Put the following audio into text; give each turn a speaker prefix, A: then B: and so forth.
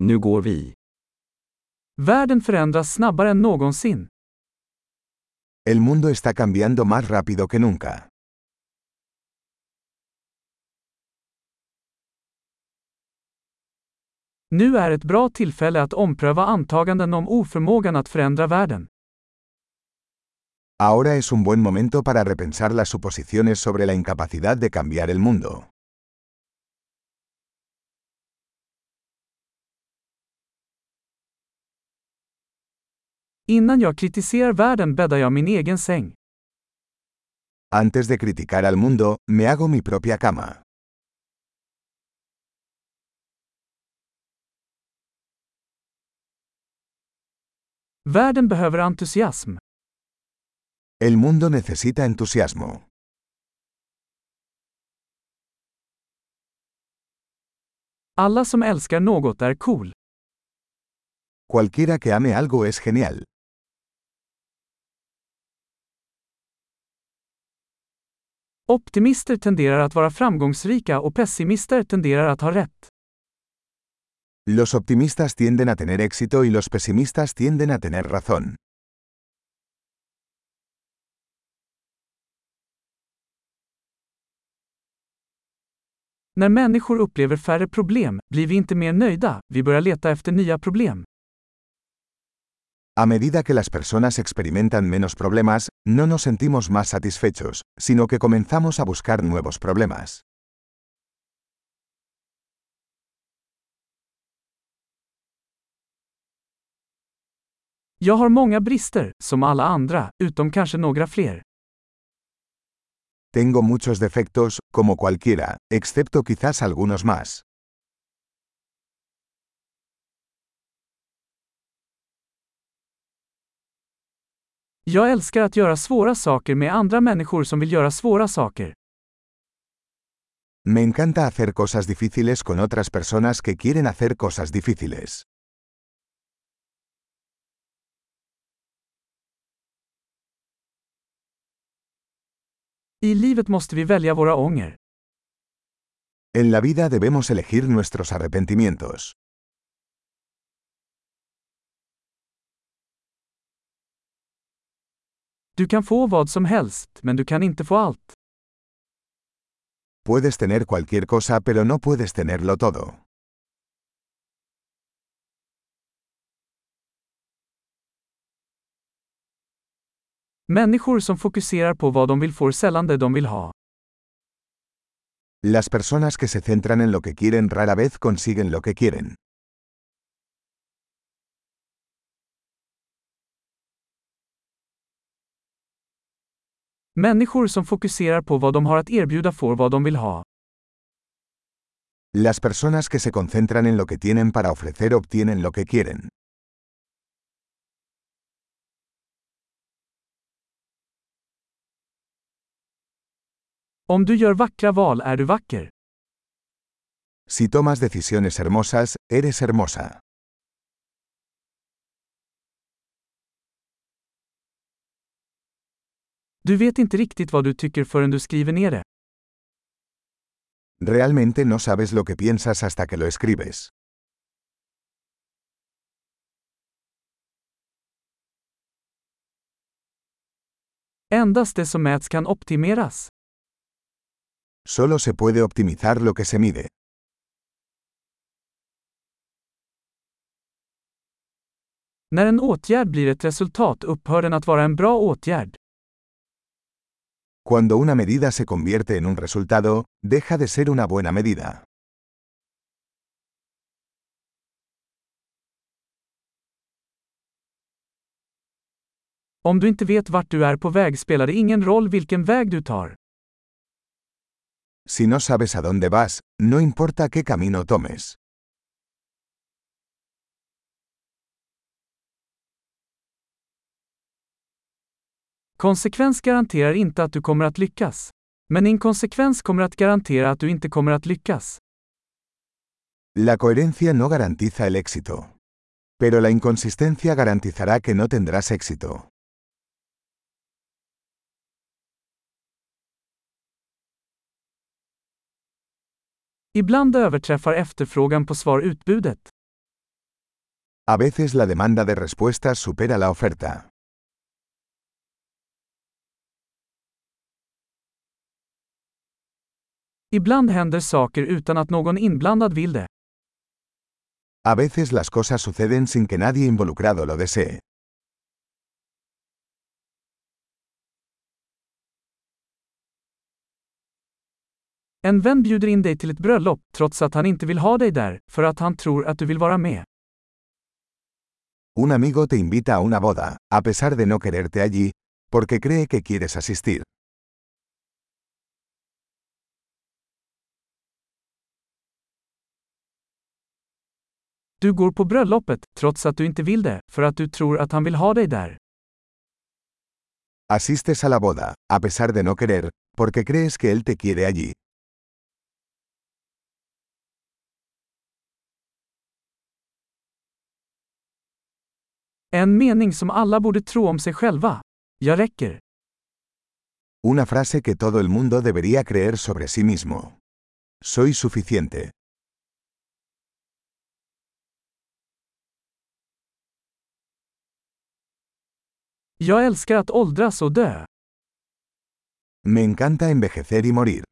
A: Nu går vi.
B: Världen förändras snabbare än någonsin.
C: El mundo está cambiando más rápido que nunca.
B: Nu är ett bra tillfälle att ompröva antaganden om oförmågan att förändra världen.
C: Ahora es un buen momento para repensar las suposiciones sobre la incapacidad de cambiar el mundo.
B: Innan jag kritiserar världen bäddar jag min egen säng.
C: Antes de criticar al mundo, me hago mi propia cama.
B: Världen behöver entusiasm.
C: El mundo necesita entusiasmo.
B: Alla som älskar något är cool.
C: Cualquiera que ame algo es genial.
B: Optimister tenderar att vara framgångsrika och pessimister tenderar att ha rätt.
C: Los optimistas tienden a tener éxito y los pesimistas tienden a tener razón.
B: När människor upplever färre problem blir vi inte mer nöjda, vi börjar leta efter nya problem.
C: A medida que las personas experimentan menos problemas, no nos sentimos más satisfechos, sino que comenzamos a buscar nuevos problemas.
B: Jag har många brister, som alla andra, utom kanske några fler.
C: Tengo muchos defectos, como cualquiera, excepto quizás algunos más.
B: Jag älskar att göra svåra saker med andra människor som vill göra svåra saker.
C: Me encanta hacer cosas difíciles con otras personas que quieren hacer cosas difíciles.
B: I livet måste vi välja våra ånger.
C: En la vida debemos elegir nuestros arrepentimientos.
B: Du kan få vad som helst, men du kan inte få allt.
C: Puedes tener cualquier cosa pero no puedes tenerlo todo.
B: Människor som fokuserar på vad de vill får sällan det de vill ha.
C: Las personas que se centran en lo que quieren rara vez consiguen lo que quieren.
B: Människor som fokuserar på vad de har att erbjuda får vad de vill ha.
C: Las personas que se concentran en lo que tienen para ofrecer obtienen lo que quieren.
B: Om du gör vackra val är du vacker.
C: Si tomas decisiones hermosas, eres hermosa.
B: Du vet inte riktigt vad du tycker förrän du skriver ner det.
C: Realmente no sabes lo que piensas hasta que lo escribes.
B: Endast det som mäts kan optimeras.
C: Solo se puede optimizar lo que se mide.
B: När en åtgärd blir ett resultat upphör den att vara en bra åtgärd.
C: Cuando una medida se convierte en un resultado, deja de ser una buena medida.
B: Om du inte vet vart du är på väg spelar det ingen roll vilken väg du tar.
C: Si no sabes a dónde vas, no importa qué camino tomes.
B: Konsekvens garanterar inte att du kommer att lyckas. Men inkonsekvens kommer att garantera att du inte kommer att lyckas.
C: La coherencia no garantiza el éxito. Pero la inconsistencia garantizará que no tendrás éxito.
B: Ibland överträffar efterfrågan på svar utbudet.
C: A veces la demanda de respuestas supera la oferta.
B: Ibland händer saker utan att någon inblandad vill det.
C: A veces las cosas suceden sin que nadie involucrado lo desee.
B: En vän bjuder in dig till ett bröllop, trots att han inte vill ha dig där, för att han tror att du vill vara med.
C: Un amigo te invita a una boda, a pesar de no quererte allí, porque cree que quieres asistir.
B: Du går på bröllopet, trots att du inte vill det, för att du tror att han vill ha dig där.
C: Asistes a la boda, a pesar de no querer, porque crees que él te quiere allí.
B: En mening som alla borde tro om sig själva. Jag räcker.
C: Una frase que todo el mundo debería creer sobre sí mismo. Soy suficiente.
B: Jag älskar att åldras och dö.
C: Me encanta envejecer y morir.